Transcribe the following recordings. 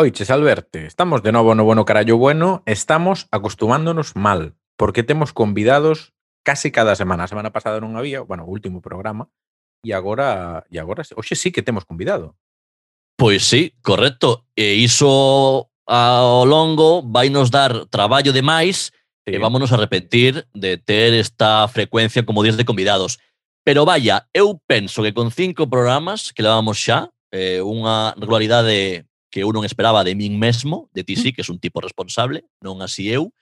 Oiches, Alberte, estamos de novo no Bueno Carallo Bueno, estamos acostumándonos mal, porque temos convidados casi cada semana. A semana pasada non había, bueno, o último programa, e agora, e agora, hoxe sí que temos convidado. Pois sí, correcto. E iso ao longo vai nos dar traballo demais sí. e vámonos a repetir de ter esta frecuencia como días de convidados. Pero vaya, eu penso que con cinco programas que levamos xa, eh, unha regularidade que eu non esperaba de min mesmo, de ti mm. sí, que es un tipo responsable, non así eu,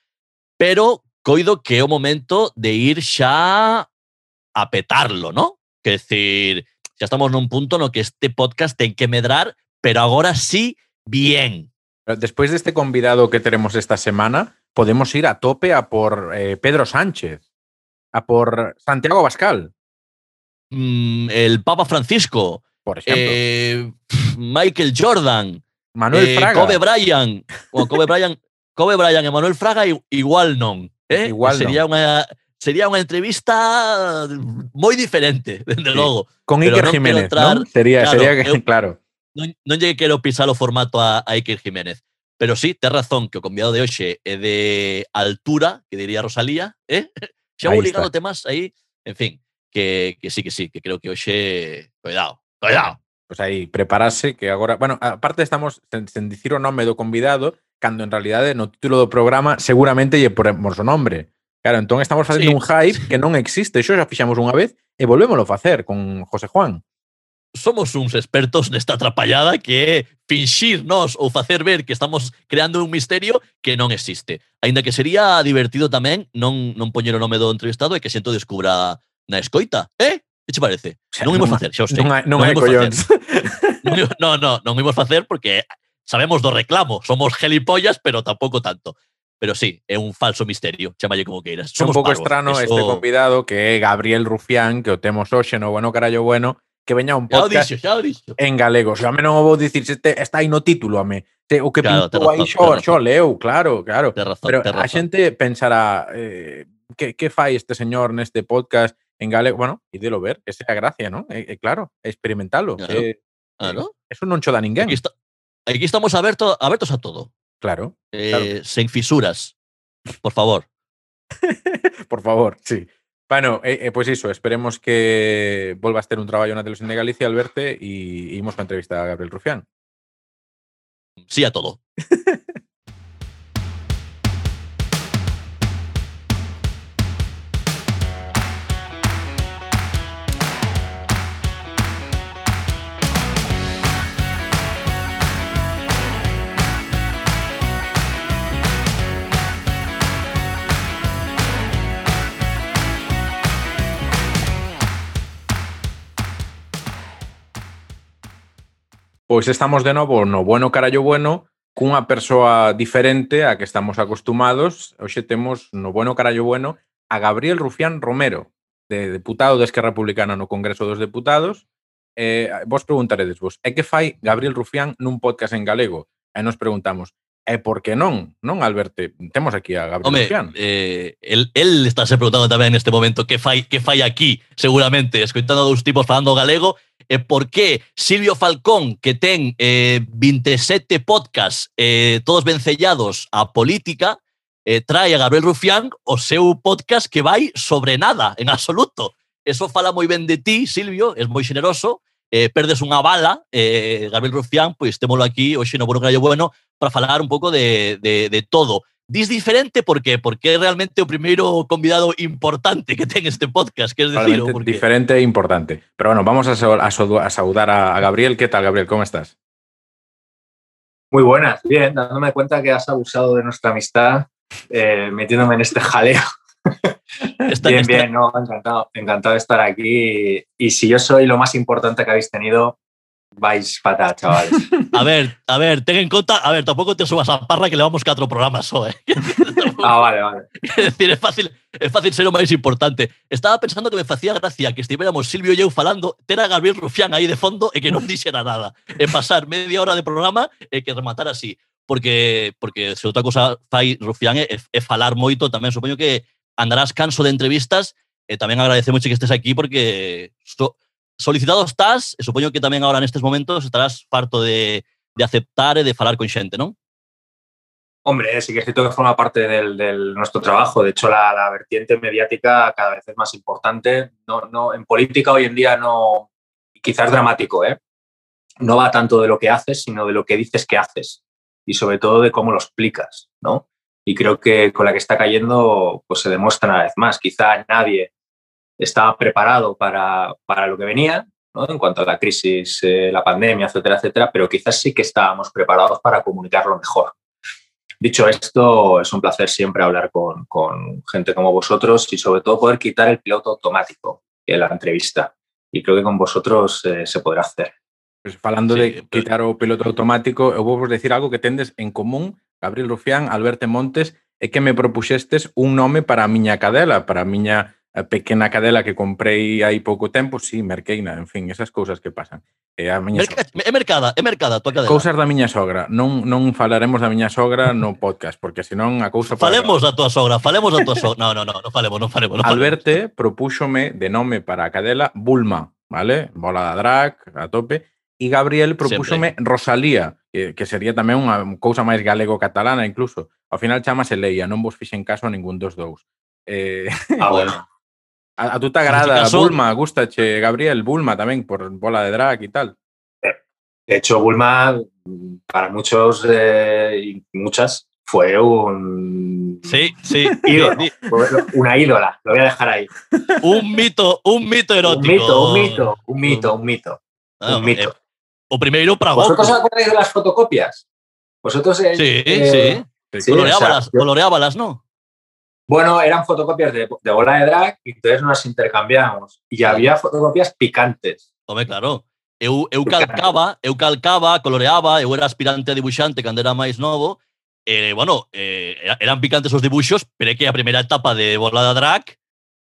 pero coido que é o momento de ir xa a petarlo, ¿no? Que decir, xa estamos nun punto no que este podcast ten que medrar, pero agora sí, bien. Despois deste convidado que teremos esta semana, podemos ir a tope a por eh, Pedro Sánchez, a por Santiago Bascal. Mm, el Papa Francisco. Por ejemplo. Eh, Michael Jordan. Manuel eh, Fraga. Kobe Bryant. O Kobe Bryant, Kobe Bryant e Manuel Fraga igual non. Eh? Igual sería non. unha sería unha entrevista moi diferente, dende Sí. logo. Con Iker quero Jiménez, entrar- ¿no? Sería, claro, sería que, eu- claro. Non, non lle quero pisar o formato a, a Iker Jiménez. Pero sí, tes razón que o convidado de hoxe é de altura, que diría Rosalía, eh? Xa vou está. ligándote máis aí. En fin, que, que sí, que sí, que creo que hoxe... Cuidado, cuidado. Pois aí, prepararse que agora, bueno, aparte estamos sen, sen dicir o nome do convidado, cando en realidade no título do programa seguramente lle poremos o nombre. Claro, entón estamos facendo sí. un hype que non existe, xo xa fixamos unha vez e volvémoslo a facer con José Juan somos uns expertos nesta atrapallada que é finxirnos ou facer ver que estamos creando un misterio que non existe. Ainda que sería divertido tamén non non poñer o nome do entrevistado e que xento descubra na escoita, eh? que che parece? O sea, non imos facer, xa os sei. Non hai, non, non hai collóns. non, non, non imos facer porque sabemos do reclamo, somos gelipollas, pero tampouco tanto. Pero sí, é un falso misterio, chamalle como queiras. Somos un pouco estrano Eso... este convidado que é Gabriel Rufián, que o temos hoxe no Bueno Carallo Bueno, que veña un podcast dixo, o dixo. en galego. Xa o sea, me non o vou dicir, este, está aí no título a me. Te, o que claro, pintou aí xo, xo leu, claro, claro. Razón, Pero razón. a xente pensará eh, que, que fai este señor neste podcast en galego? Bueno, e delo ver, esa é a gracia, ¿no? E, e claro, experimentalo. Claro, Eh, Claro. eso non cho dá ninguén. Aquí, está- aquí estamos aberto, abertos a todo. Claro, Eh, Claro. Sen fisuras. Por favor. por favor, sí. Bueno, eh, eh, pues iso, esperemos que volvas ter un traballo na televisión de Galicia al verte e imos pa entrevista a Gabriel Rufián. Sí a todo. Pois estamos de novo no bueno carallo bueno cunha persoa diferente a que estamos acostumados. Hoxe temos no bueno carallo bueno a Gabriel Rufián Romero, de deputado de Esquerra Republicana no Congreso dos Deputados. Eh, vos preguntaredes vos, é que fai Gabriel Rufián nun podcast en galego? E nos preguntamos, E por que non, non, Alberto? Temos aquí a Gabriel Home, Rufián. Eh, el, el está se preguntando tamén neste momento que fai, que fai aquí, seguramente, escoitando dous tipos falando galego e por que Silvio Falcón, que ten eh, 27 podcasts eh, todos vencellados a política, eh, trae a Gabriel Rufián o seu podcast que vai sobre nada, en absoluto. Eso fala moi ben de ti, Silvio, es moi generoso, eh, perdes unha bala, eh, Gabriel Rufián, pois témolo aquí hoxe no Bueno Gallo Bueno para falar un pouco de, de, de todo. Dis diferente por qué? Porque realmente o primeiro convidado importante que ten este podcast, que es decir, porque diferente e importante. Pero bueno, vamos a, sau- a sau- a saudar a, a Gabriel. ¿Qué tal, Gabriel? ¿Cómo estás? Muy buenas, bien, dándome cuenta que has abusado de nuestra amistad, eh, metiéndome en este jaleo. esta, bien, esta- bien, no, encantado, encantado de estar aquí. Y, y si yo soy lo más importante que habéis tenido, vais para chavales. A ver, a ver, ten en conta, a ver, tampouco te subas a parra que levamos catro programas só, eh. ah, vale, vale. É decir, é fácil, é fácil ser o máis importante. Estaba pensando que me facía gracia que estivéramos Silvio e eu falando, ter a Gabriel Rufián aí de fondo e que non dixera nada. E pasar media hora de programa e que rematar así. Porque, porque se outra cosa fai Rufián é, é falar moito tamén, supoño que andarás canso de entrevistas e tamén agradecemos que estés aquí porque so, solicitado estás e supoño que tamén agora nestes momentos estarás farto de, de aceptar e de falar con xente, non? Hombre, sí que es cierto que forma parte del, del nuestro trabajo. De hecho, la, la, vertiente mediática cada vez es más importante. No, no, en política hoy en día no, quizás dramático, ¿eh? no va tanto de lo que haces, sino de lo que dices que haces y sobre todo de cómo lo explicas, ¿no? Y creo que con la que está cayendo, pues se demuestra una vez más. Quizá nadie estaba preparado para, para lo que venía, ¿no? En cuanto a la crisis, eh, la pandemia, etcétera, etcétera, pero quizás sí que estábamos preparados para comunicarlo mejor. Dicho esto, es un placer siempre hablar con, con, gente como vosotros y sobre todo poder quitar el piloto automático en la entrevista. Y creo que con vosotros eh, se podrá hacer. Pues falando sí, de pero... quitar o piloto automático, eu vou decir algo que tendes en común, Gabriel Rufián, Alberto Montes, é que me propuxestes un nome para a miña cadela, para a miña a pequena cadela que comprei hai pouco tempo, si, sí, merqueina, en fin, esas cousas que pasan. É a miña Merca, sogra. É mercada, é mercada a tua cadela. Cousas da miña sogra. Non, non falaremos da miña sogra no podcast, porque senón a cousa... Falemos para... da tua sogra, falemos da tua sogra. No, no, no, non falemos, non falemos. No falemos. Alberte propúxome de nome para a cadela Bulma, vale? Bola da drag, a tope. E Gabriel propúxome Sempre. Rosalía, que, que sería tamén unha cousa máis galego-catalana incluso. Ao final chamase Leia, non vos fixen caso a ningún dos dous. Eh, ah, bueno. A, a tú te agrada caso... Bulma, gustache Gabriel, Bulma también por bola de drag y tal. De hecho, Bulma para muchos eh, y muchas fue un sí, sí, ídolo, una ídola, lo voy a dejar ahí. un mito, un mito erótico. Un mito, un mito, un mito, un mito. Ah, un mito. Eh, o primeiro para ¿Vosotros os acordáis de las fotocopias? Vosotros eh, Sí, eh, sí. sí. Coloreábalas, o sea, coloreábalas, ¿no? Bueno, eran fotocopias de, de bola de drag, y entonces nos intercambiábamos. Y había fotocopias picantes. Hombre, claro. Eu, eu calcaba, eu calcaba, coloreaba, eu era aspirante a dibuixante cando era máis novo, eh, bueno, eh, eran picantes os dibuixos, pero é que a primeira etapa de Bola de Drag,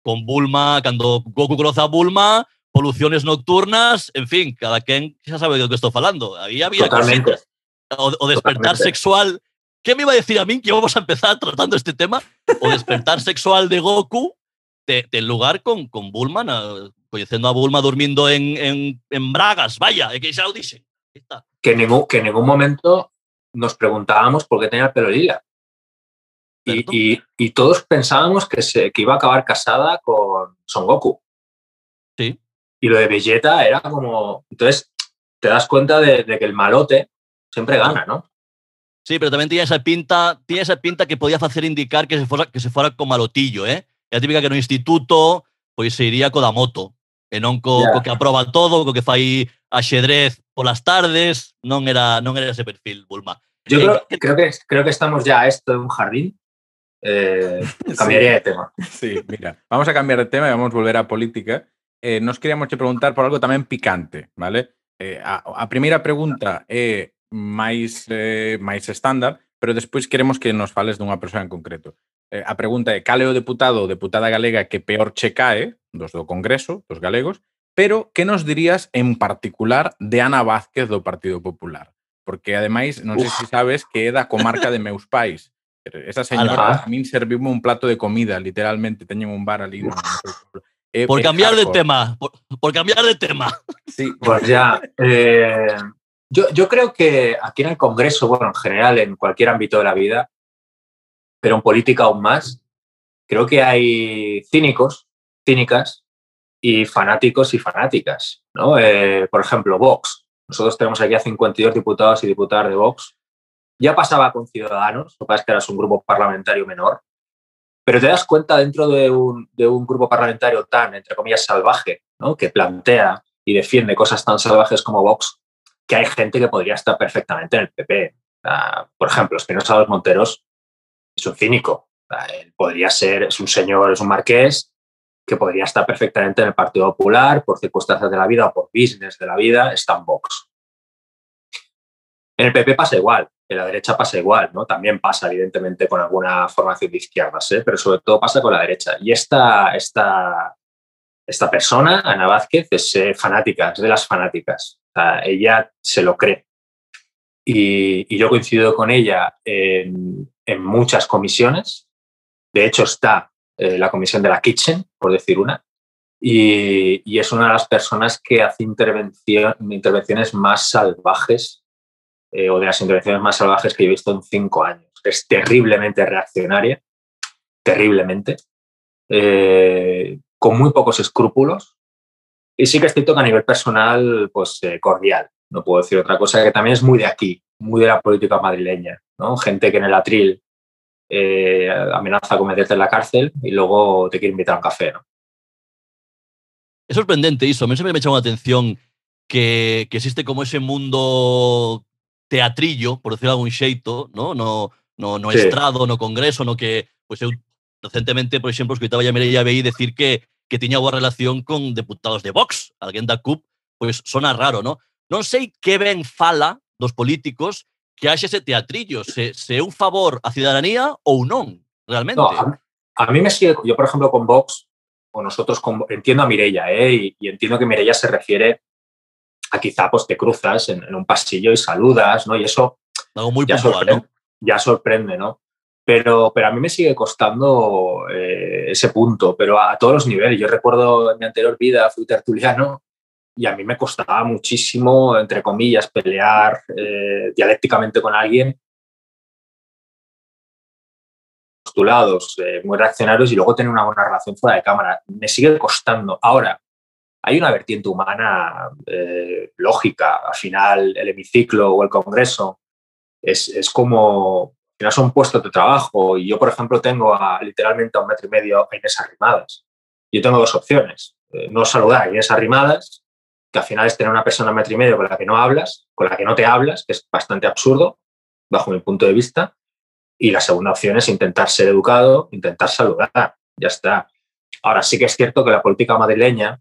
con Bulma, cando Goku cruza a Bulma, poluciones nocturnas, en fin, cada quen xa sabe do que estou falando. Aí había Totalmente. cositas. O, o despertar Totalmente. sexual ¿Qué me iba a decir a mí que íbamos a empezar tratando este tema? O despertar sexual de Goku del de lugar con, con Bulma, conociendo a Bulma durmiendo en, en, en Bragas. Vaya, que ya lo dicen. Que en, ningún, que en ningún momento nos preguntábamos por qué tenía el pelo lila. Y, y, y, todos pensábamos que, se, que iba a acabar casada con Son Goku. Sí. Y lo de Vegeta era como. Entonces, te das cuenta de, de que el malote siempre gana, ¿no? Sí, pero tamén tiña esa pinta, tiña esa pinta que podía facer indicar que se fora, que se fora co malotillo, eh? É a típica que no instituto pois se iría co da moto, e non co, yeah. co que aproba todo, co que fai axedrez polas tardes, non era non era ese perfil Bulma. Yo eh, creo, que, creo que creo que estamos ya a esto de un jardín. Eh, cambiaría sí. de tema. Sí, mira, vamos a cambiar de tema e vamos a volver a política. Eh, nos queríamos che preguntar por algo tamén picante, vale? Eh, a, a primeira pregunta é eh, máis eh, máis estándar, pero despois queremos que nos fales dunha persoa en concreto. Eh, a pregunta é, cal é o deputado ou deputada galega que peor che cae dos do Congreso, dos galegos, pero que nos dirías en particular de Ana Vázquez do Partido Popular? Porque ademais, non sei se sabes que é da comarca de meus pais. Esa señora a min serviume un plato de comida, literalmente, teñen un bar ali. No, no eh, por cambiar de tema, por, por cambiar de tema. Sí. Pues ya, eh, yo, creo que aquí en el Congreso, bueno, en general, en cualquier ámbito de la vida, pero en política aún más, creo que hay cínicos, cínicas y fanáticos y fanáticas. ¿no? Eh, por ejemplo, Vox. Nosotros tenemos aquí a 52 diputados y diputadas de Vox. Ya pasaba con Ciudadanos, lo que pasa es que eras un grupo parlamentario menor, pero te das cuenta dentro de un, de un grupo parlamentario tan, entre comillas, salvaje, ¿no? que plantea y defiende cosas tan salvajes como Vox, que hay gente que podría estar perfectamente en el PP. Por ejemplo, Espinosa Dos Monteros es un cínico. Él podría ser, es un señor, es un marqués que podría estar perfectamente en el Partido Popular por circunstancias de la vida o por business de la vida, está en Vox. En el PP pasa igual, en la derecha pasa igual, ¿no? También pasa, evidentemente, con alguna formación de izquierdas, ¿eh? pero sobre todo pasa con la derecha. Y esta, esta, esta persona, Ana Vázquez, es eh, fanática, es de las fanáticas ella se lo cree. Y, yo coincido con ella en, muchas comisiones. De hecho, está eh, la comisión de la Kitchen, por decir una, y, es una de las personas que hace intervenciones más salvajes eh, o de las intervenciones más salvajes que yo he visto en cinco años. Es terriblemente reaccionaria, terriblemente, eh, con muy pocos escrúpulos. Y sí que es cierto que a nivel personal, pues eh, cordial. No puedo decir otra cosa, que también es muy de aquí, muy de la política madrileña. ¿no? Gente que en el atril amenaza con meterte en la cárcel y luego te quiere invitar a un café. ¿no? Es sorprendente eso. A mí siempre me ha llamado la atención que, que, existe como ese mundo teatrillo, por decirlo algún xeito, no? No, no, no sí. estrado, no congreso, no que, pues eu recentemente, por exemplo, escuitaba a Mireia Vei decir que, que tiña boa relación con deputados de Vox, alguén da CUP, pois sona raro, no? Non sei que ben fala dos políticos que haxe ese teatrillo, se, se é un favor a cidadanía ou non, realmente. No, a, a mí me sigue, yo por ejemplo con Vox, o nosotros con, entiendo a Mireia, ¿eh? y, y entiendo que Mireia se refiere a quizá pues te cruzas en, en un pasillo y saludas, ¿no? Y eso Algo muy ya, puntual, sorprende, ¿no? ya sorprende, ¿no? Pero, pero a mí me sigue costando eh, ese punto, pero a, a, todos los niveles. Yo recuerdo en mi anterior vida fui tertuliano y a mí me costaba muchísimo, entre comillas, pelear eh, dialécticamente con alguien postulados eh, muy reaccionarios y luego tener una buena relación fuera de cámara. Me sigue costando. Ahora, hay una vertiente humana eh, lógica. Al final, el hemiciclo o el Congreso es, es como, al final son puestos de trabajo. Y yo, por ejemplo, tengo a, literalmente a un metro y medio a Inés Arrimadas. Yo tengo dos opciones. Eh, no saludar a Inés Arrimadas, que al final es tener una persona a metro y medio con la que no hablas, con la que no te hablas, que es bastante absurdo, bajo mi punto de vista. Y la segunda opción es intentar ser educado, intentar saludar. Ya está. Ahora sí que es cierto que la política madrileña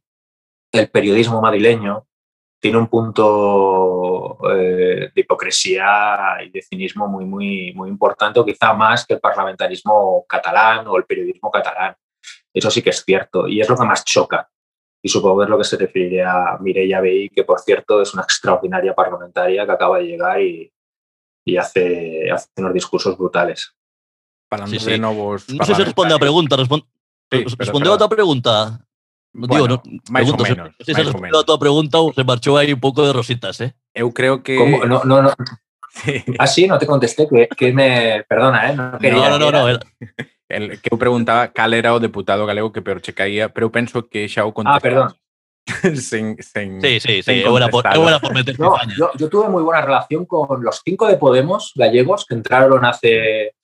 el periodismo madrileño tiene un punto eh, de hipocresía y de cinismo muy, muy, muy importante, o quizá más que el parlamentarismo catalán o el periodismo catalán. Eso sí que es cierto y es lo que más choca. Y supongo que es lo que se referiría a Mireia Bey, que por cierto es una extraordinaria parlamentaria que acaba de llegar y, y hace, hace, unos discursos brutales. Hablando sí, sí. de nuevos no sé si responde a pregunta. Respon sí, responde a otra pregunta. Bueno, Digo, no, máis pregunto, ou menos, se, se respondió a tua pregunta se marchou aí un pouco de rositas, eh? Eu creo que... ¿Cómo? No, no, no. Sí. Ah, sí, no te contesté, que, que me... Perdona, eh? No, quería, no, no, no, no, era- El que eu preguntaba cal era o deputado galego que peor che caía, pero eu penso que xa o Ah, contestaste. perdón. Sí, sí, sí, é buena por, por meter No, yo tuve muy buena relación con los cinco de Podemos gallegos que entraron hace...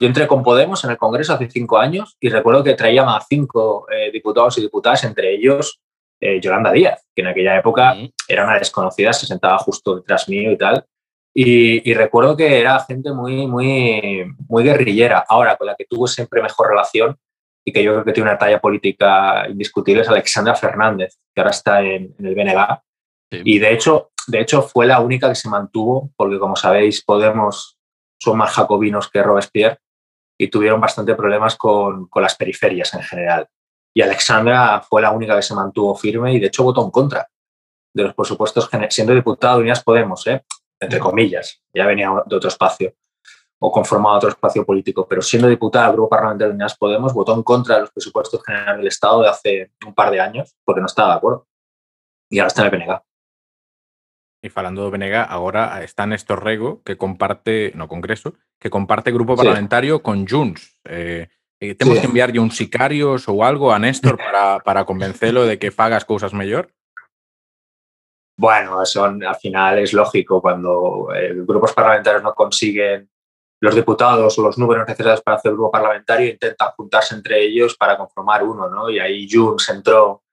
Yo entré con Podemos en el Congreso hace cinco años y recuerdo que traían a cinco eh, diputados y diputadas, entre ellos eh, Yolanda Díaz, que en aquella época Mm. era una desconocida, se sentaba justo detrás mío y tal. Y, y recuerdo que era gente muy, muy, muy guerrillera. Ahora, con la que tuvo siempre mejor relación y que yo creo que tiene una talla política indiscutible es Alexandra Fernández, que ahora está en, en el BNG. Sí. Y de hecho, de hecho fue la única que se mantuvo, porque como sabéis, Podemos son más jacobinos que Robespierre y tuvieron bastante problemas con, con las periferias en general. Y Alexandra fue la única que se mantuvo firme y de hecho votó en contra de los presupuestos, siendo diputada de Unidas Podemos, ¿eh? entre comillas, ya venía de otro espacio o conformaba otro espacio político, pero siendo diputada del Grupo Parlamentario de Unidas Podemos, votó en contra de los presupuestos generales del Estado de hace un par de años porque no estaba de acuerdo. Y ahora está en el PNG. E falando do Benega, agora está Néstor Rego, que comparte, no Congreso, que comparte grupo Sí. parlamentario con Junts. Eh, eh, temos Sí. que enviarlle uns sicarios ou algo a Néstor para, para convencelo de que faga as cousas mellor? Bueno, son, al final es lógico cuando eh, grupos parlamentarios no consiguen los diputados o los números necesarios para hacer grupo parlamentario, intentan juntarse entre ellos para conformar uno, ¿no? Y ahí Junts entró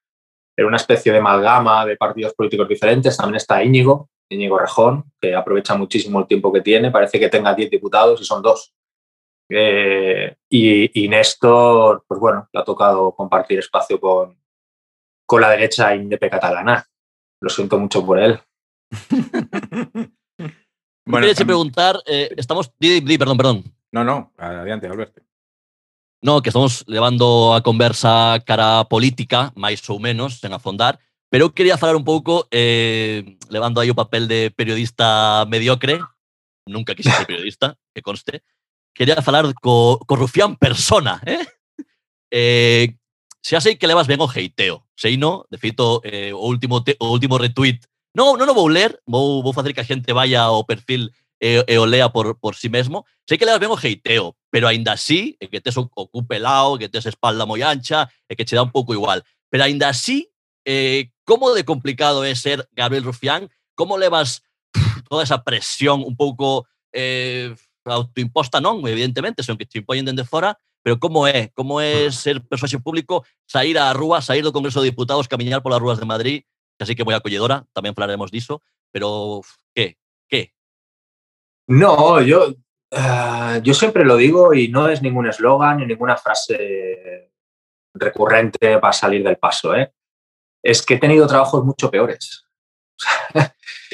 en una especie de amalgama de partidos políticos diferentes. También está Íñigo, Íñigo Rejón, que aprovecha muchísimo el tiempo que tiene. Parece que tenga 10 diputados y son dos. Eh, y, y Néstor, pues bueno, le ha tocado compartir espacio con, con la derecha indepe catalana. Lo siento mucho por él. Bueno, tam- preguntar, eh, estamos... Di, di, perdón, perdón. No, no, adiante, Alberto. No, que estamos levando a conversa cara política, máis ou menos, sen afondar, pero eu quería falar un pouco, eh, levando aí o papel de periodista mediocre, nunca quise ser periodista, que conste, quería falar co, co Rufián persona, eh? eh xa sei que levas ben o heiteo, sei no, de feito, eh, o último, te, o último retweet, non, non o vou ler, vou, vou facer que a xente vaya ao perfil e, e o lea por, por sí mesmo. Sei que ben o heiteo, pero aínda así, que tes o, o cu pelao, que tes espalda moi ancha, que che dá un pouco igual. Pero aínda así, eh, como de complicado é ser Gabriel Rufián? Como levas toda esa presión un pouco eh, autoimposta non, evidentemente, son que te impoñen dende fora, pero como é? Como é ser persoaxe público, sair á rúa, sair do Congreso de Diputados, camiñar polas rúas de Madrid, que así que moi acolledora, tamén falaremos diso, pero que? Que? No, yo, uh, yo siempre lo digo y no es ningún eslogan ni ninguna frase recurrente para salir del paso, ¿eh? Es que he tenido trabajos mucho peores.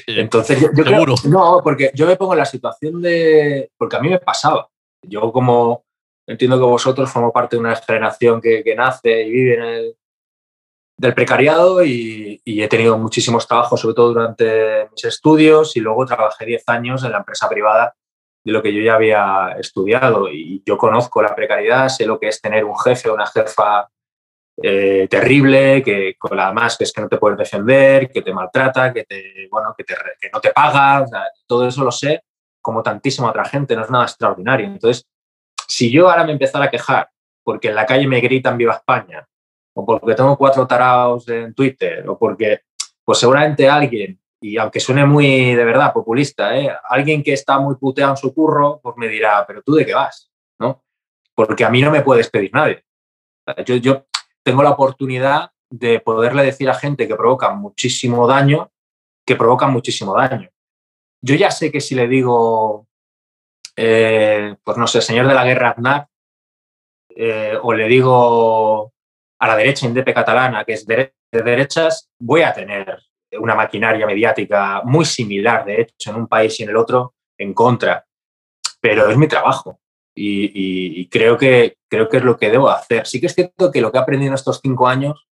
Entonces, yo, yo creo, no, porque yo me pongo en la situación de. Porque a mí me pasaba. Yo, como entiendo que vosotros formo parte de una generación que, que nace y vive en el, del precariado y, y, he tenido muchísimos trabajos, sobre todo durante mis estudios, y luego trabajé 10 años en la empresa privada de lo que yo ya había estudiado. Y yo conozco la precariedad, sé lo que es tener un jefe o una jefa eh, terrible, que con la más que es que no te puedes defender, que te maltrata, que, te, bueno, que, te, que no te paga, o sea, todo eso lo sé como tantísima otra gente, no es nada extraordinario. Entonces, si yo ahora me empezara a quejar porque en la calle me gritan Viva España, o porque tengo cuatro taraos en Twitter, o porque, pues seguramente alguien, y aunque suene muy de verdad populista, ¿eh? alguien que está muy puteado en su curro, pues me dirá, pero tú de qué vas, ¿no? Porque a mí no me puedes pedir nadie. Yo, yo, tengo la oportunidad de poderle decir a gente que provoca muchísimo daño, que provoca muchísimo daño. Yo ya sé que si le digo, eh, pues no sé, señor de la guerra Aznar, eh, o le digo a la derecha indepe catalana, que es de, derechas, voy a tener una maquinaria mediática muy similar, de hecho, en un país y en el otro, en contra. Pero es mi trabajo y, y, y creo, que, creo que es lo que debo hacer. Sí que es cierto que lo que he aprendido en estos cinco años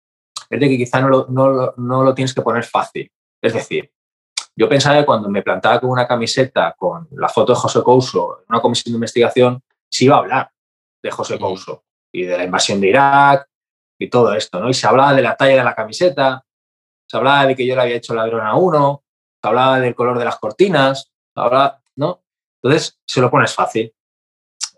es de que quizá no lo, no, no lo tienes que poner fácil. Es decir, yo pensaba que cuando me plantaba con una camiseta con la foto de José Couso en una comisión de investigación, sí iba a hablar de José Couso y de la invasión de Irak y todo esto, ¿no? Y se hablaba de la talla de la camiseta, se hablaba de que yo le había hecho ladrón a uno, se hablaba del color de las cortinas, se hablaba, ¿no? Entonces se lo pones fácil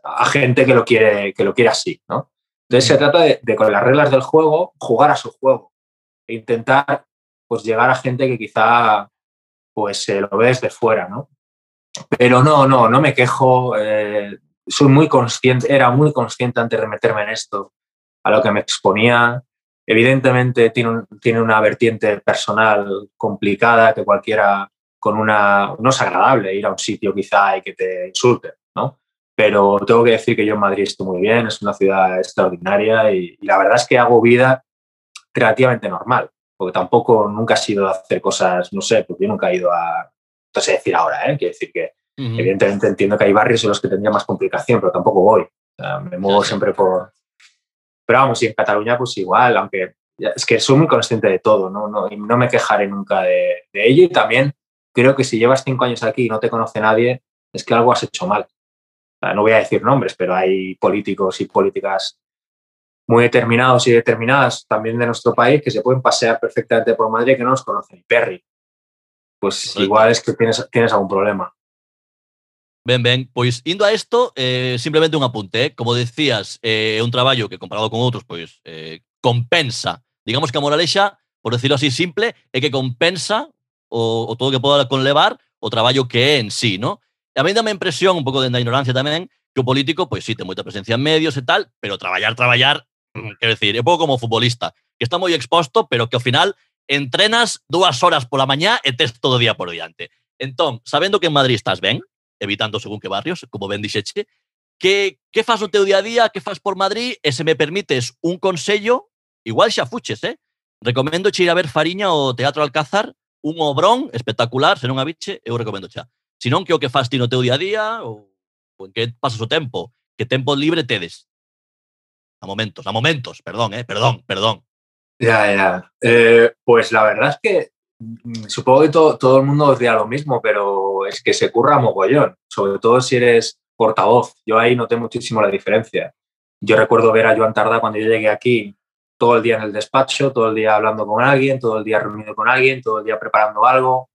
a gente que lo quiere, que lo quiere así, ¿no? Entonces se trata de, de, con las reglas del juego, jugar a su juego e intentar pues llegar a gente que quizá pues se lo ve desde fuera, ¿no? Pero no, no, no me quejo, eh, soy muy consciente, era muy consciente antes de meterme en esto, a lo que me exponía. Evidentemente tiene, un, tiene una vertiente personal complicada que cualquiera con una... No es agradable ir a un sitio quizá y que te insulte, ¿no? pero tengo que decir que yo en Madrid estoy muy bien, es una ciudad extraordinaria y, y, la verdad es que hago vida relativamente normal, porque tampoco nunca he sido a hacer cosas, no sé, porque yo nunca he ido a, no sé decir ahora, ¿eh? quiero decir que uh -huh. evidentemente entiendo que hay barrios en los que tendría más complicación, pero tampoco voy, o sea, me muevo siempre por... Pero vamos, y en Cataluña pues igual, aunque es que soy muy consciente de todo, no, no, y no me quejaré nunca de, de ello y también creo que si llevas cinco años aquí y no te conoce nadie, es que algo has hecho mal no voy a decir nombres, pero hay políticos y políticas muy determinados y determinadas también de nuestro país que se pueden pasear perfectamente por Madrid que no nos conocen Perry. Pues igual es que tienes, tienes algún problema. Ben, ben, pois indo a isto, eh, simplemente un apunte, eh? como decías, eh, é eh, un traballo que comparado con outros, pois eh, compensa, digamos que a moralexa, por decirlo así simple, é que compensa o, o todo que poda conlevar o traballo que é en sí, ¿no? E a mí dame impresión, un pouco de ignorancia tamén, que o político, pois sí, ten moita presencia en medios e tal, pero traballar, traballar, mm, quero decir, é pouco como futbolista, que está moi exposto, pero que ao final entrenas dúas horas pola mañá e tes todo o día por diante. Entón, sabendo que en Madrid estás ben, evitando según que barrios, como ben dixeche, que, que fas no teu día a día, que fas por Madrid, e se me permites un consello, igual xa fuches, eh? Recomendo che ir a ver Fariña o Teatro Alcázar, un obrón espectacular, se non a biche, eu recomendo xa. Se non, que o que fas ti no teu día a día, ou, ou en que pasas o tempo, que tempo libre tedes. A momentos, a momentos, perdón, eh, perdón, perdón. Ya, ya. Eh, pues la verdad es que supongo que todo, todo el mundo os dirá lo mismo, pero es que se curra mogollón, sobre todo si eres portavoz. Yo ahí noté muchísimo la diferencia. Yo recuerdo ver a Joan Tarda cuando yo llegué aquí, todo el día en el despacho, todo el día hablando con alguien, todo el día reunido con alguien, todo el día preparando algo.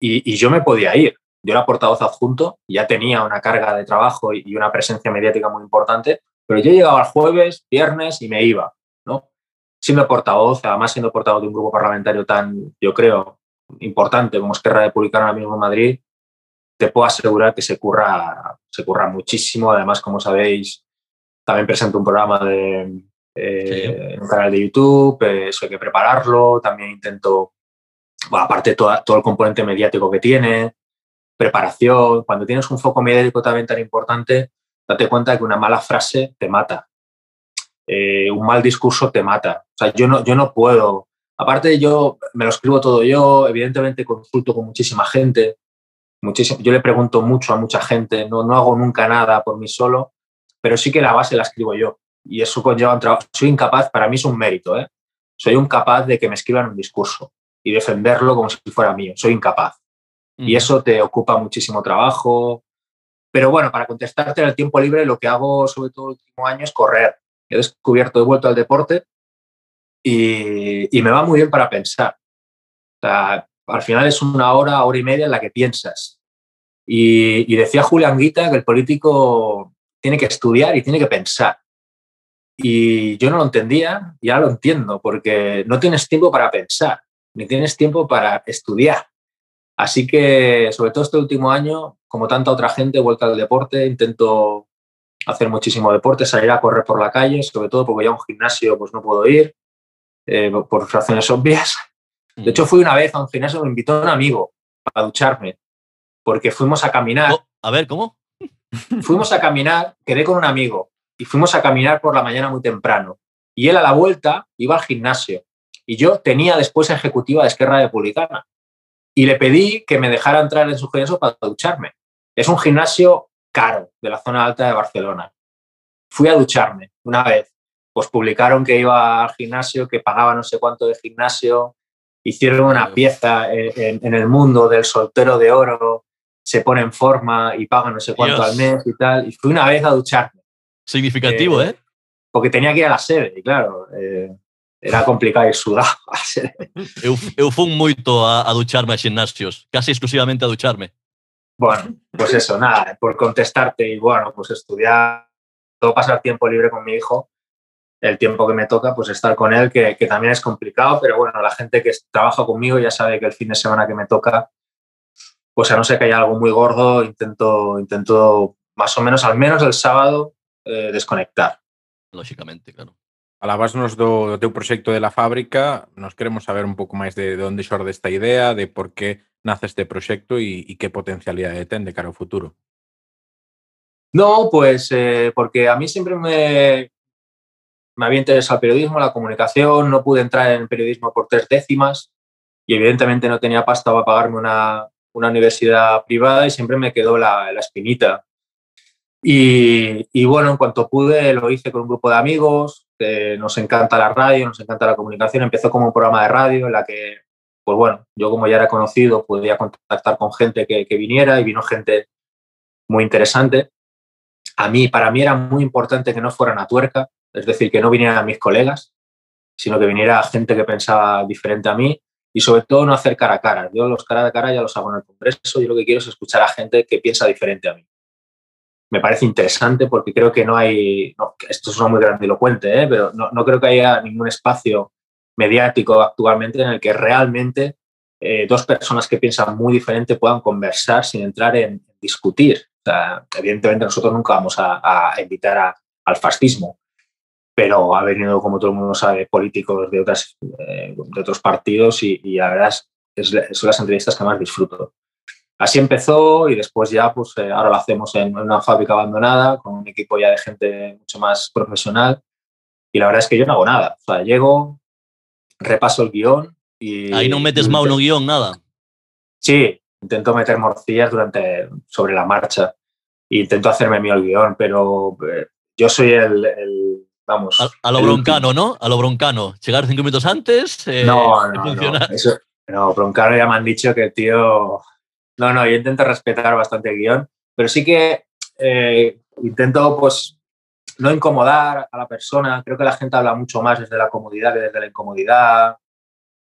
Y, y yo me podía ir. Yo era portavoz adjunto, ya tenía una carga de trabajo y una presencia mediática muy importante, pero yo llegaba el jueves, viernes y me iba, ¿no? Siendo portavoz, además siendo portavoz de un grupo parlamentario tan, yo creo, importante como Esquerra Republicana ahora mismo en Madrid, te puedo asegurar que se curra, se curra muchísimo. Además, como sabéis, también presento un programa de eh, un canal de YouTube, eh, eso hay que prepararlo. También intento, bueno, aparte todo, todo el componente mediático que tiene, preparación. Cuando tienes un foco mediático también tan importante, date cuenta que una mala frase te mata. Eh, un mal discurso te mata. O sea, yo no, yo no puedo. Aparte, yo me lo escribo todo yo, evidentemente consulto con muchísima gente. Muchísimo, yo le pregunto mucho a mucha gente, no, no hago nunca nada por mí solo, pero sí que la base la escribo yo. Y eso conlleva un trabajo. Soy incapaz, para mí es un mérito, ¿eh? Soy incapaz de que me escriban un discurso y defenderlo como si fuera mío. Soy incapaz. Y eso te ocupa muchísimo trabajo. Pero bueno, para contestarte en el tiempo libre, lo que hago sobre todo el último año es correr. He descubierto, he vuelto al deporte y, me va muy bien para pensar. O sea, al final es una hora, hora y media en la que piensas. Y, decía Julián Guita que el político tiene que estudiar y tiene que pensar. Y yo no lo entendía y ahora lo entiendo, porque no tienes tiempo para pensar, ni tienes tiempo para estudiar. Así que, sobre todo este último año, como tanta otra gente, he vuelto al deporte, intento hacer muchísimo deporte, salir a correr por la calle, sobre todo porque ya a un gimnasio pues no puedo ir, eh, por razones obvias. De hecho, fui una vez a un gimnasio, me invitó un amigo a ducharme, porque fuimos a caminar. Oh, a ver, ¿cómo? Fuimos a caminar, quedé con un amigo y fuimos a caminar por la mañana muy temprano. Y él a la vuelta iba al gimnasio. Y yo tenía después ejecutiva de Esquerra Republicana. Y le pedí que me dejara entrar en su gimnasio para ducharme. Es un gimnasio caro de la zona alta de Barcelona. Fui a ducharme una vez. Pues publicaron que iba al gimnasio, que pagaba no sé cuánto de gimnasio. Hicieron una pieza en, en el mundo del soltero de oro, se pone en forma y paga no sé cuánto Dios. al mes y tal. Y fui una vez a ducharme Significativo, Eh, ¿eh? porque tenía que ir a la sede y claro, eh, era complicado ir sudado. Eu, eu fun moito a, a ducharme a gimnasios, casi exclusivamente a ducharme. Bueno, pues eso, nada, por contestarte y bueno, pues estudiar, todo pasar tiempo libre con mi hijo, el tiempo que me toca, pues estar con él, que, que también es complicado, pero bueno, la gente que trabaja conmigo ya sabe que el fin de semana que me toca, pues a no ser que haya algo muy gordo, intento, intento más o menos, al menos el sábado, eh, desconectar. Lógicamente, claro. Alabasnos do, do teu proxecto de la fábrica, nos queremos saber un pouco máis de, de onde xorde esta idea, de por que nace este proxecto e, e que potencialidade ten de cara ao futuro. No, pues eh, porque a mí siempre me, me había interesado el periodismo, la comunicación, no pude entrar en periodismo por tres décimas y evidentemente no tenía pasta para pagarme una, una universidad privada y siempre me quedó la, la espinita. Y, y, bueno, en cuanto pude lo hice con un grupo de amigos, que nos encanta la radio, nos encanta la comunicación, empezó como un programa de radio en la que, pues bueno, yo como ya era conocido podía contactar con gente que, que viniera y vino gente muy interesante. A mí, para mí era muy importante que no fueran a tuerca, es decir, que no vinieran mis colegas, sino que viniera gente que pensaba diferente a mí y sobre todo no hacer cara a cara. Yo los cara a cara ya los hago en el Congreso, yo lo que quiero es escuchar a gente que piensa diferente a mí. Me parece interesante porque creo que no hay, esto es muy grandilocuente, ¿eh? pero no, no, creo que haya ningún espacio mediático actualmente en el que realmente eh, dos personas que piensan muy diferente puedan conversar sin entrar en, discutir. Evidentemente nosotros nunca vamos a, a invitar al fascismo, pero ha venido, como todo el mundo sabe, políticos de, otras, eh, de otros partidos y, y la verdad es, es, son las entrevistas que más disfruto. Así empezó y después ya, pues eh, ahora lo hacemos en, una fábrica abandonada con un equipo ya de gente mucho más profesional y la verdad es que yo no hago nada. O sea, llego, repaso el guion y... Ahí no metes mano no guion, nada. Sí, intento meter morcillas durante, sobre la marcha e intento hacerme mío el guion, pero eh, yo soy el, el vamos. A, a lo broncano, último. ¿no? A lo broncano. Llegar cinco minutos antes. Eh, no, no, no, eso, no, broncano ya me han dicho que, tío. No, no, yo intento respetar bastante el guion, pero sí que eh, intento, pues, no incomodar a la persona. Creo que la gente habla mucho más desde la comodidad que desde la incomodidad.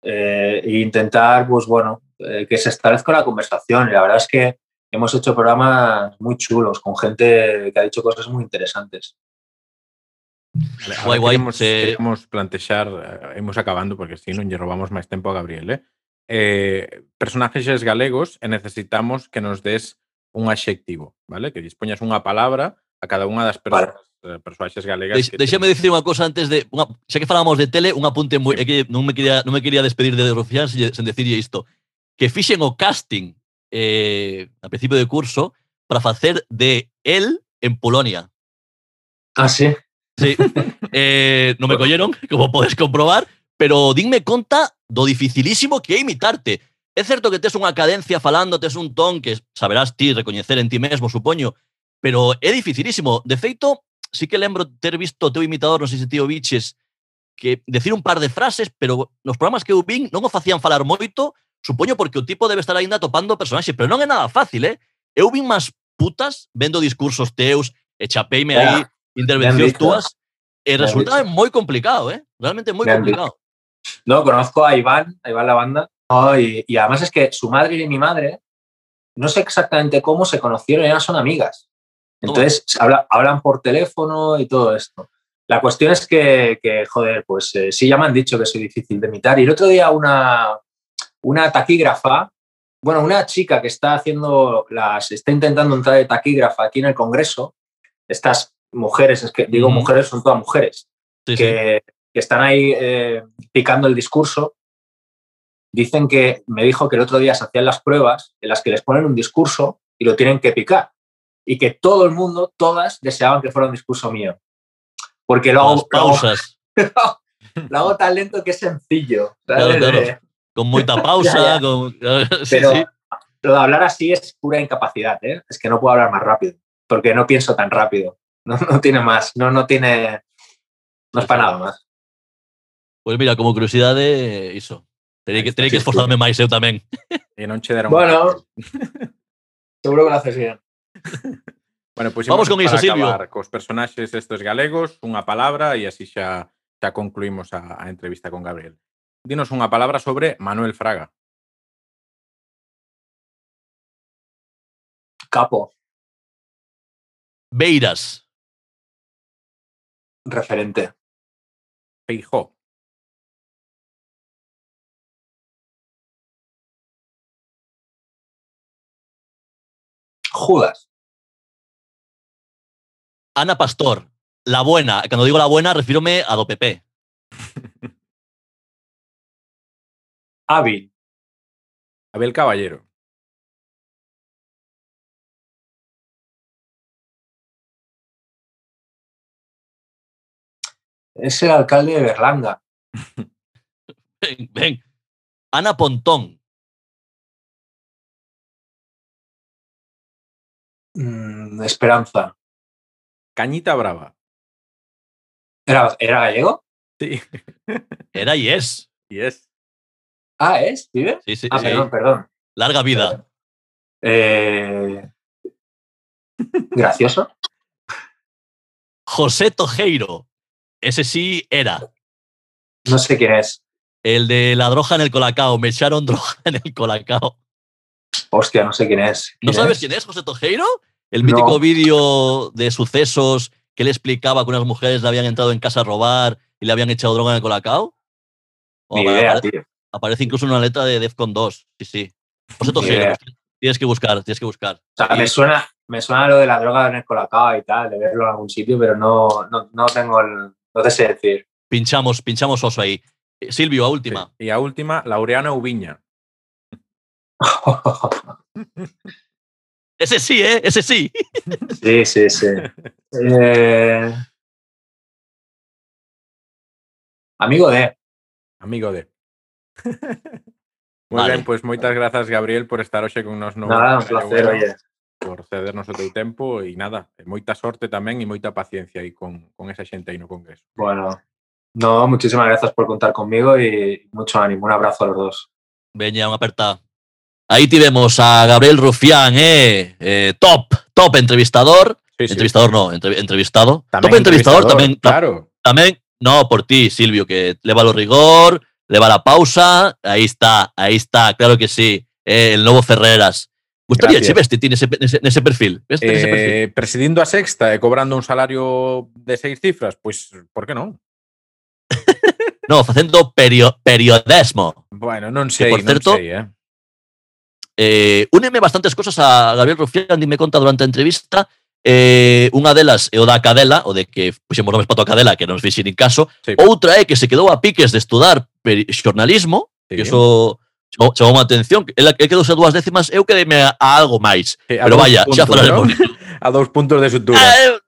Eh, e intentar, pues bueno, eh, que se establezca la conversación. Y la verdad es que hemos hecho programas muy chulos con gente que ha dicho cosas muy interesantes. Vale, guai, guai. Queremos, plantear, hemos acabando, porque si lle robamos máis tempo a Gabriel, eh? eh, personaxes galegos e necesitamos que nos des un adxectivo, vale? Que dispoñas unha palabra a cada unha das persoas, vale. Eh, persoaxes galegas. Deix, deixame dicir unha cousa antes de, unha, xa que falamos de tele, un apunte moi, sí. que non me quería non me quería despedir de Rufián sen, sen decirlle isto, que fixen o casting eh, a principio de curso para facer de él en Polonia. Ah, sí. Sí. eh, non me colleron, como podes comprobar, pero dinme conta do dificilísimo que é imitarte. É certo que tes unha cadencia falando, tes un ton que saberás ti recoñecer en ti mesmo, supoño, pero é dificilísimo. De feito, sí que lembro ter visto o teu imitador, non sei se tío Biches, que decir un par de frases, pero nos programas que eu vin non o facían falar moito, supoño porque o tipo debe estar aínda topando personaxes, pero non é nada fácil, eh? Eu vin máis putas vendo discursos teus, e chapeime aí intervencións túas, e resulta moi complicado, eh? Realmente moi complicado. No, conozco a Iván, a Iván la banda, no, y, y, además es que su madre y mi madre, no sé exactamente cómo se conocieron, eran son amigas. Entonces oh. habla, hablan por teléfono y todo esto. La cuestión es que, que joder, pues eh, sí ya me han dicho que soy difícil de imitar. Y el otro día una, una taquígrafa, bueno, una chica que está haciendo las, está intentando entrar de taquígrafa aquí en el Congreso, estas mujeres, es que digo mujeres, son todas mujeres, sí, que, sí. Que, están ahí eh, picando el discurso. Dicen que me dijo que el otro día se hacían las pruebas en las que les ponen un discurso y lo tienen que picar. Y que todo el mundo, todas, deseaban que fuera un discurso mío. Porque lo hago, pausas. lo hago tan lento que es sencillo. Claro, claro. Con mucha pausa. Con... Pero sí, lo de hablar así es pura incapacidad. ¿eh? Es que no puedo hablar más rápido, porque no pienso tan rápido. No, no tiene más, no, no tiene. No es para nada más. Pues mira, como curiosidade, iso. Terei que, terei que esforzarme máis eu tamén. E non che deron Bueno, seguro que lo haces bien. Bueno, pues vamos con iso, Silvio. Cos personaxes estes galegos, unha palabra e así xa, xa concluímos a, a entrevista con Gabriel. Dinos unha palabra sobre Manuel Fraga. Capo. Beiras. referente. Feijó. Judas. Ana Pastor. La buena. Cuando digo la buena, refírome a do. Hábil. Abel Caballero. Es el alcalde de Berlanga. ven, ven. Ana Pontón. Mm, Esperanza. Cañita Brava. ¿Era, ¿Era gallego? Sí. Era y es. Y es. Ah, ¿es? ¿Vive? Sí, sí. Ah, sí. perdón, perdón. Larga vida. Eh... Gracioso. José Tojeiro. Ese sí era. No sé quién es. El de la droga en el colacao. Me echaron droga en el colacao. Hostia, no sé quién es. ¿No ¿Quién sabes es? quién es José Tojeiro? El mítico No. vídeo de sucesos que él explicaba que unas mujeres le habían entrado en casa a robar y le habían echado droga en el colacao. O Ni idea, apare- tío. Aparece incluso en una letra de Defcon 2. Sí, sí. José Tojeiro. Tienes que buscar, tienes que buscar. O sea, me suena, me suena lo de la droga en el colacao y tal, de verlo en algún sitio, pero no, no, no tengo el. No te sé decir. Pinchamos, pinchamos oso ahí. Eh, Silvio, a última. Y a última, Laureano Ubiña. Ese sí, ¿eh? Ese sí. sí, sí, sí. Eh... Amigo de. Amigo de. Muy vale. ben, pois moitas grazas, Gabriel, por estar hoxe con nos no Nada, un placer, oye. Por cedernos o teu tempo e nada, moita sorte tamén e moita paciencia aí con, con esa xente aí no Congreso. Bueno, no, muchísimas gracias por contar conmigo e mucho ánimo. Un abrazo a los dos. Veña, un apertado. Aí tivemos a Gabriel Rufián, eh? eh top, top entrevistador, Sí, sí. entrevistador no, entre- entrevistado. Top entrevistador, tamén, ta- Claro. tamén, no, por ti, Silvio, que le va lo rigor, le va la pausa, ahí está, ahí está, claro que sí, eh, el nuevo Ferreras. Gustaría, Gracias. che, veste ti nese, nese, nese perfil. Eh, presidindo a sexta e cobrando un salario de seis cifras, pois, por que non? No, facendo perio, periodismo. Bueno, non sei, por non certo, sei, eh. Eh, úneme bastantes cosas a Gabriel Rufián, dime conta durante a entrevista, Eh, unha delas é o da cadela, o de que puxemos nomes para a cadela, que non nos fixe nin caso. Sí. Outra é que se quedou a piques de estudar xornalismo, sí. que iso chamou, chamou a atención. Ela el quedou a dúas décimas, eu quedeme a, a algo máis. Sí, a Pero vaya, puntos, xa falaremos. ¿no? a dous puntos de sutura. Eh,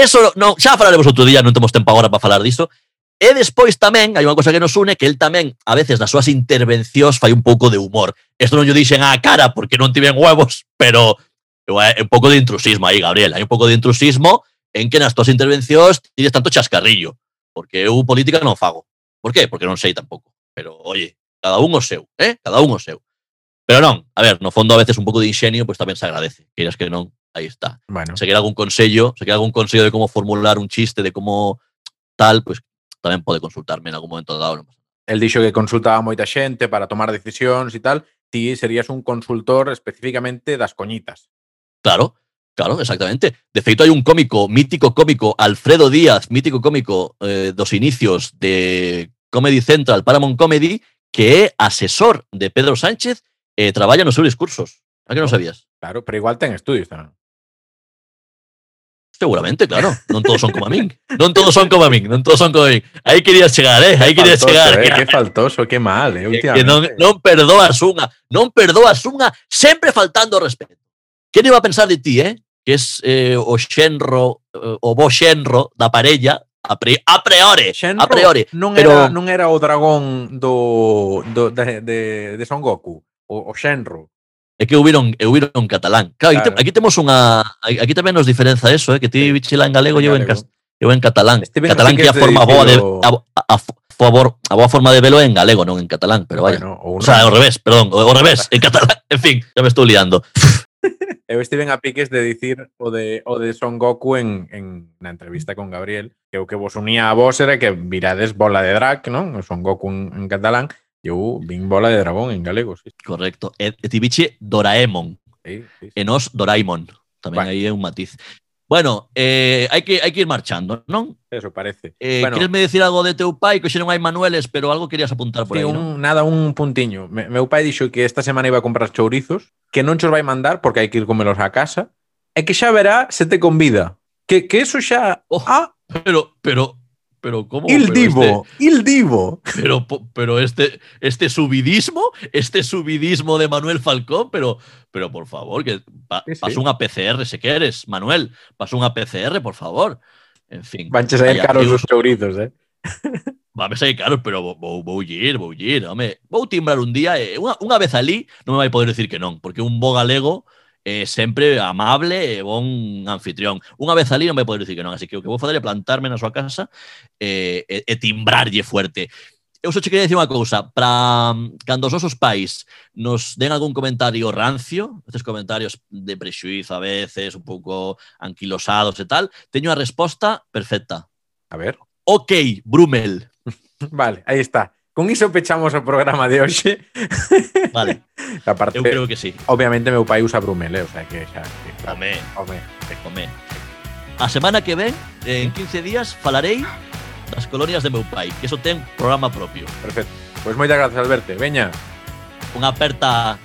eso, no, xa falaremos outro día, non temos tempo agora para falar disto. E despois tamén, hai unha cosa que nos une, que el tamén, a veces, nas súas intervencións fai un pouco de humor. Isto non yo dixen á cara porque non tiven huevos, pero é un pouco de intrusismo aí, Gabriel. Hai un pouco de intrusismo en que nas túas intervencións tires tanto chascarrillo. Porque eu política non fago. Por qué? Porque non sei tampouco. Pero, oye, cada un o seu, eh? Cada un o seu. Pero non, a ver, no fondo a veces un pouco de ingenio, pues tamén se agradece. Queiras que non, aí está Bueno, se queda algún consello, se queda algún consello de cómo formular un chiste, de cómo tal, pues tamén pode consultarme en algún momento dado. non pasa el dixo que consultaba a moita xente para tomar decisións e tal. Ti serías un consultor especificamente das coñitas. Claro, claro, exactamente. De feito, hai un cómico, mítico cómico, Alfredo Díaz, mítico cómico eh, dos inicios de Comedy Central, Paramount Comedy, que é asesor de Pedro Sánchez e traballa nos seus discursos. A que non sabías? Claro, pero igual ten estudios tamén. Seguramente, claro. Non todos son como a min. Non todos son como a min. Non todos son como a min. Aí querías chegar, eh? Aí querías Faltoso, chegar. eh, que faltoso, que mal, eh, que, que non, últimamente. non perdoas unha, non perdoas unha, sempre faltando ao respeto. Quen iba a pensar de ti, eh? Que es eh, o xenro, eh, o bo xenro da parella, a, pri, a priori, Shenro a priori. non pero- era non era o dragón do, do de, de, de Son Goku, o, o Shenro. É que houberon, houberon catalán. Claro, claro. Aquí, te, aquí temos unha aquí tamén nos diferenza eso, eh, que ti vichila en galego e eu en, cas, eu en catalán. Este catalán que, que a forma boa de a, a, a, favor, a boa forma de velo é en galego, non en catalán, pero vaya. Bueno, o, o sea, ao revés, perdón, ao revés, en catalán. En fin, ya me estou liando. Eu estiven a piques de dicir o de, o de Son Goku en, en na entrevista con Gabriel, que o que vos unía a vos era que virades bola de drag, non? O Son Goku en, en catalán, Eu vin Bola de Dragón en galego, sí. Correcto. E, e ti biche Doraemon. Sí, sí, sí. E nos Doraemon. Tamén bueno. aí é un matiz. Bueno, eh, hai, que, hai que ir marchando, non? Eso parece. Eh, bueno, queres me decir algo de teu pai? Que xe non hai manueles, pero algo querías apuntar por sí, aí, un, non? Nada, un puntiño. Me, meu pai dixo que esta semana iba a comprar chourizos, que non chos vai mandar porque hai que ir comelos a casa, e que xa verá se te convida. Que, que eso xa... Oh, ah, pero, pero, pero, ¿cómo? il divo, il divo. Este, pero, pero este, este subidismo, este subidismo de Manuel Falcón, pero, pero por favor, que pa, Sí, sí. pasa unha PCR se queres, Manuel, pasa unha PCR, por favor. En fin. Vanches a caros eu- os chourizos, eh? Va a ser caro, pero vou, vou, ir, vou ir, home. Vou timbrar un día e unha, unha vez ali non me vai poder decir que non, porque un bo galego eh, sempre amable e bon anfitrión. Unha vez ali non me poder dicir que non, así que o que vou fazer é plantarme na súa casa eh, e, e timbrarlle fuerte. Eu só che quería dicir unha cousa, para mm, cando os nosos pais nos den algún comentario rancio, estes comentarios de prexuizo a veces, un pouco anquilosados e tal, teño a resposta perfecta. A ver. Ok, Brumel. vale, aí está. Con iso pechamos o programa de hoxe. Vale. a parte, eu creo que sí. Obviamente meu pai usa Brumel, eh? o sea que xa... Que, claro, home, home. home. A semana que ven, en 15 días, falarei das colonias de meu pai, que eso ten programa propio. Perfecto. Pois pues moitas grazas, Alberto. Veña. Unha aperta